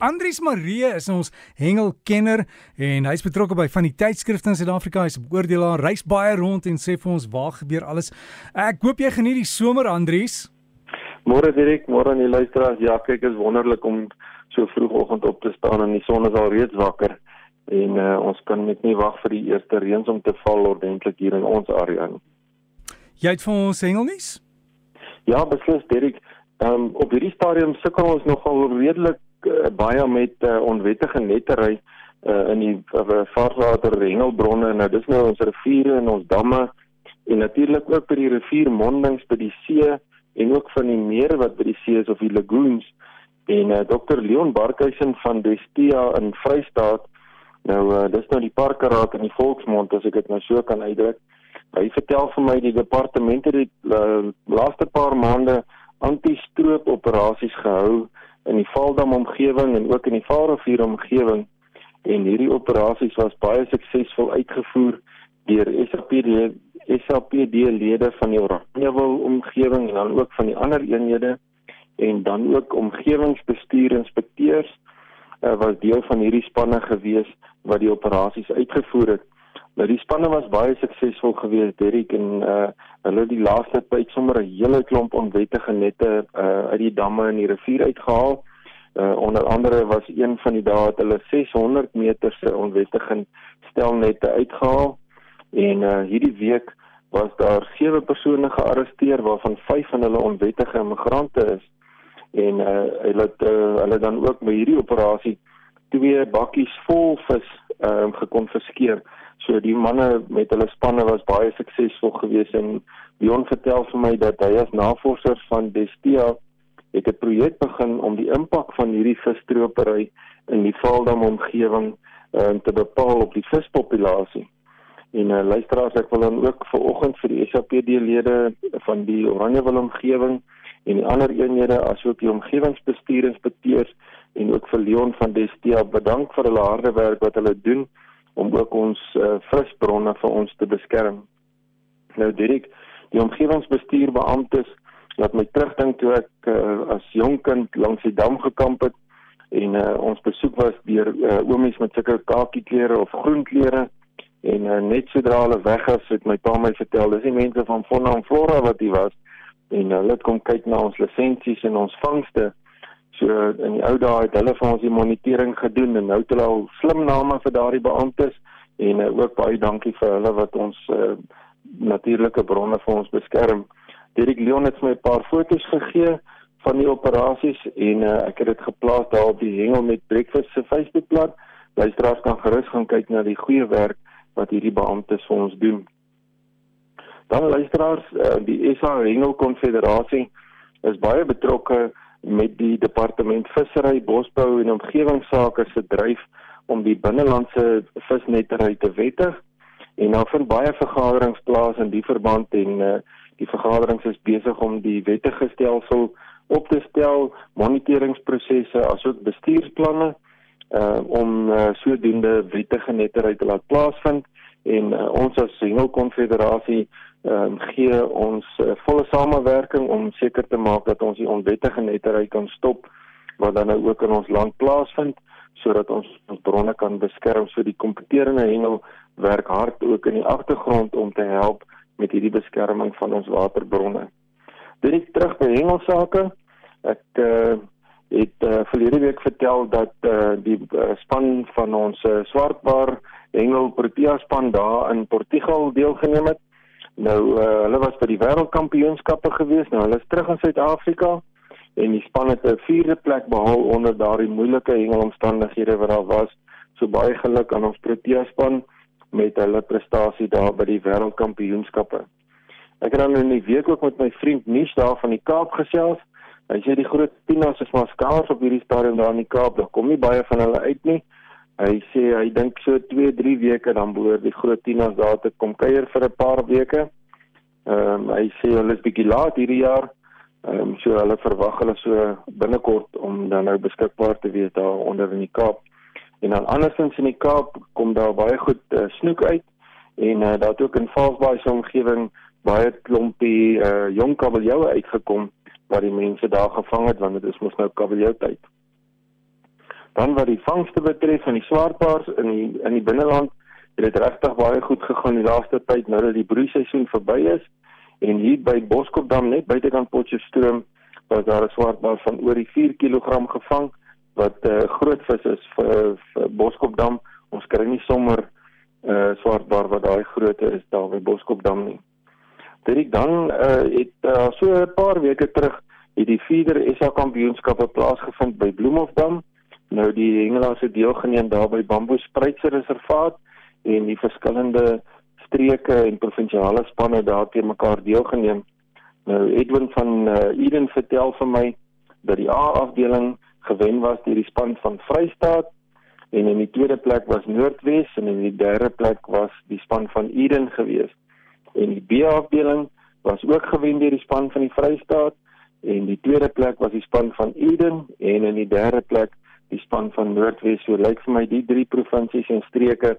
Andries Marie is ons hengelkenner en hy's betrokke by van die tydskrifte in Suid-Afrika. Hy's 'n beoordelaar, reis baie rond en sê vir ons waar gebeur alles. Ek hoop jy geniet die somer, Andries. Môre direk, môre aan die luisteraars. Ja, kyk, is wonderlik om so vroegoggend op te staan en die son is al reeds wakker en uh, ons kan net nie wag vir die eerste reëns om te val ordentlik hier in ons area nie. Jy het vir ons hengelnuus? Ja, beslis Derek. Ehm um, op hierdie stadium sukkel ons nogal redelik uh, baie met uh, onwettige nettery uh, in die uh, vaarwater hengelbronne. Nou dis nou ons riviere en ons damme en natuurlik ook by die riviermondings by die see en ook van die mere wat by die see is of die lagoons. En uh, Dr Leon Barkhuizen van Destia in Vrystaat nou uh, dis nou die parkeraad in die volksmond as ek dit nou so kan uitdruk. Hy vertel vir my die departement het die uh, laaste paar maande anti-stroop operasies gehou in die Valdam omgewing en ook in die Vaalrivier omgewing en hierdie operasies was baie suksesvol uitgevoer deur SAPD SAPD lede van die Oranjewil omgewing en dan ook van die ander eenhede en dan ook omgewingsbestuur inspekteurs uh, was deel van hierdie spanne gewees wat die operasies uitgevoer het. Nou die spanne was baie suksesvol geweest Derek en uh hulle het die laaste tyd sommer 'n hele klomp onwettige nette uh uit die damme en die rivier uitgehaal. Uh onder andere was een van die dae het hulle 600 meter se onwettige stelnette uitgehaal en uh hierdie week was daar sewe persone gearresteer waarvan vyf van hulle onwettige immigrante is en uh hulle het uh, hulle dan ook by hierdie operasie twee bakkies vol vis ehm uh, gekonfiskeer. So die manne met hulle spanne was baie suksesvol geweest en Dion vertel vir my dat hy as navorser van Destia het 'n projek begin om die impak van hierdie visstropery in die Valdam omgewing um, te bepaal op die vispopulasie. En uh, luisteraars, ek wil dan ook ver oggend vir die SAPD lede van die Oranjewil omgewing en die ander eenhede asook die omgewingsbestuurinspekteurs en ook vir Leon van Destia bedank vir hulle harde werk wat hulle doen om ook ons uh, visbronne vir ons te beskerm. Nou Dirk, die omgewingsbestuurbeamptes laat my terugdink toe ek uh, as jong kind langs die dam gekamp het en uh, ons besoek was deur uh, oomies met sulke kakie klere of groen klere en uh, net sodra hulle weg is het my pa my vertel dis die mense van Fonna en Flora wat hier was en hulle uh, het kom kyk na ons lisensies en ons vangste So in die ou dae het hulle vir ons die monitering gedoen en nou het hulle al slim name vir daardie beamptes en uh, ook baie dankie vir hulle wat ons uh, natuurlike bronne vir ons beskerm. Dirk Leon het my 'n paar foto's gegee van die operasies en uh, ek het dit geplaas daar op die Hengel met Breakfast se Facebookblad. Luisteraars kan gerus gaan kyk na die goeie werk wat hierdie beamptes vir ons doen. Dan luisteraars, uh, die SA Hengel Konfederasie is baie betrokke met die departement vissery, bosbou en omgewingsake se dryf om die binnelandse visnettery te wettig. En daar vind baie vergaderings plaas in die verband en uh, die vergaderings is besig om die wettige stelsel op te stel, moniteringsprosesse asook bestuursplanne uh om uh, sodoende wettige nettery te laat plaasvind en uh, ons as Hengel Konfederasie ehm um, gee ons uh, volle samewerking om seker te maak dat ons die onwettige nettery kan stop wat dan nou ook in ons land plaasvind sodat ons ons bronne kan beskerm so die kompeterende hengel werk hard ook in die agtergrond om te help met hierdie beskerming van ons waterbronne. Dit is terug by hengelsake. Ek uh, het uh, verlede week vertel dat uh, die uh, span van ons uh, swartbaar hengel Protea span daar in Portugal deelgeneem het Nou uh, hulle was by die wêreldkampioenskappe gewees. Nou hulle is terug in Suid-Afrika en die span het 'n vierde plek behaal onder daardie moeilike hengelomstandighede wat daar was. So baie geluk aan ons Protea span met hulle prestasie daar by die wêreldkampioenskappe. Ek het dan in die week ook met my vriend Nish daar van die Kaap gesels. Hy sê die groot pinas is maar skaars op hierdie stadium daar in die Kaap. Daar kom nie baie van hulle uit nie. Hy sê hy dink so 2, 3 weke dan behoort die groot tieners daar te kom kuier vir 'n paar weke. Ehm um, hy sê hulle is bietjie laat hierdie jaar. Ehm um, so hulle verwag hulle so binnekort om dan nou beskikbaar te wees daar onder in die Kaap. En dan andersins in die Kaap kom daar baie goed uh, snoek uit en uh, daar het ook in Valsbaai se omgewing baie klompie uh, jong kabeljoue uitgekom wat die mense daar gevang het want dit is mos nou kabeljou tyd. Dan wat die vangste betref van die swartbaars in die in die binneland, het dit regtig baie goed gegaan die laaste tyd nou dat die broeiseisoen verby is en hier by Boskopdam net buitekant Potchefstroom was daar 'n swartbaar van oor die 4 kg gevang wat 'n uh, groot vis is vir, vir Boskopdam. Ons kry nie sommer 'n uh, swartbaar wat daai grootte is daar by Boskopdam nie. Dit dan uh, het uh, so 'n paar weke terug het die Feeder SA Kampioenskappe plaasgevind by Bloemhofdam. Nou die hengelaars het deelgeneem daar by Bamboe Spruitse Reservaat en die verskillende streke en provinsiale spanne daar te mekaar deelgeneem. Nou Edwin van uh, Eden vertel vir my dat die A afdeling gewen was deur die span van Vrystaat en in die tweede plek was Noordwes en in die derde plek was die span van Eden geweest. En die B afdeling was ook gewen deur die span van die Vrystaat en die tweede plek was die span van Eden en in die derde plek die span van Noordwes. So lyk vir my die drie provinsies en streke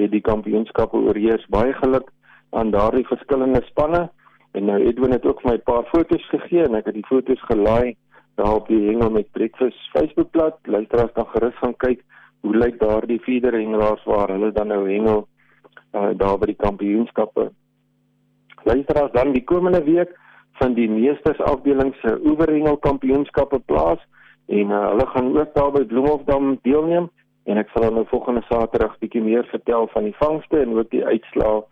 het die kampioenskappe oorheers. Baie geluk aan daardie verskillende spanne. En nou Edwin het ook vir my 'n paar foto's gegee en ek het die foto's gelaai daar op die Hengel met Breakfast Facebookblad. Luisteraars kan gerus gaan kyk hoe lyk daardie feeder hengelaars waar hulle dan nou hengel uh, daar by die kampioenskappe. Luisteraars dan die komende week van die meestersafdeling se oeverhengel kampioenskappe plaas en uh, hulle gaan ook daar by Bloemhofdam deelneem en ek sal nou volgende Saterdag bietjie meer vertel van die vangste en ook die uitslae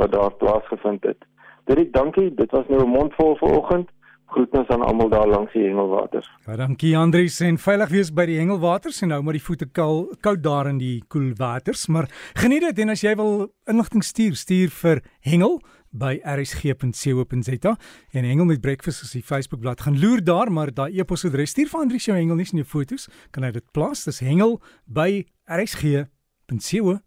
wat daar plaasgevind het. Dit dankie, dit was nou 'n mondvol vanoggend. Groetens aan almal daar langs die hengelwaters. Ja, dankie Andrius en veilig wees by die hengelwaters en nou maar die voete koud koud daar in die koel waters, maar geniet dit en as jy wil inligting stuur, stuur vir hengel by rsg.co.za en Engel met breakfast is die Facebook bladsy. Gaan loer daar, maar daai e-posadres stuur vir Andrius jou Engel nie in jou fotos, kan hy dit plaas. Dis hengel by rsg.co.za.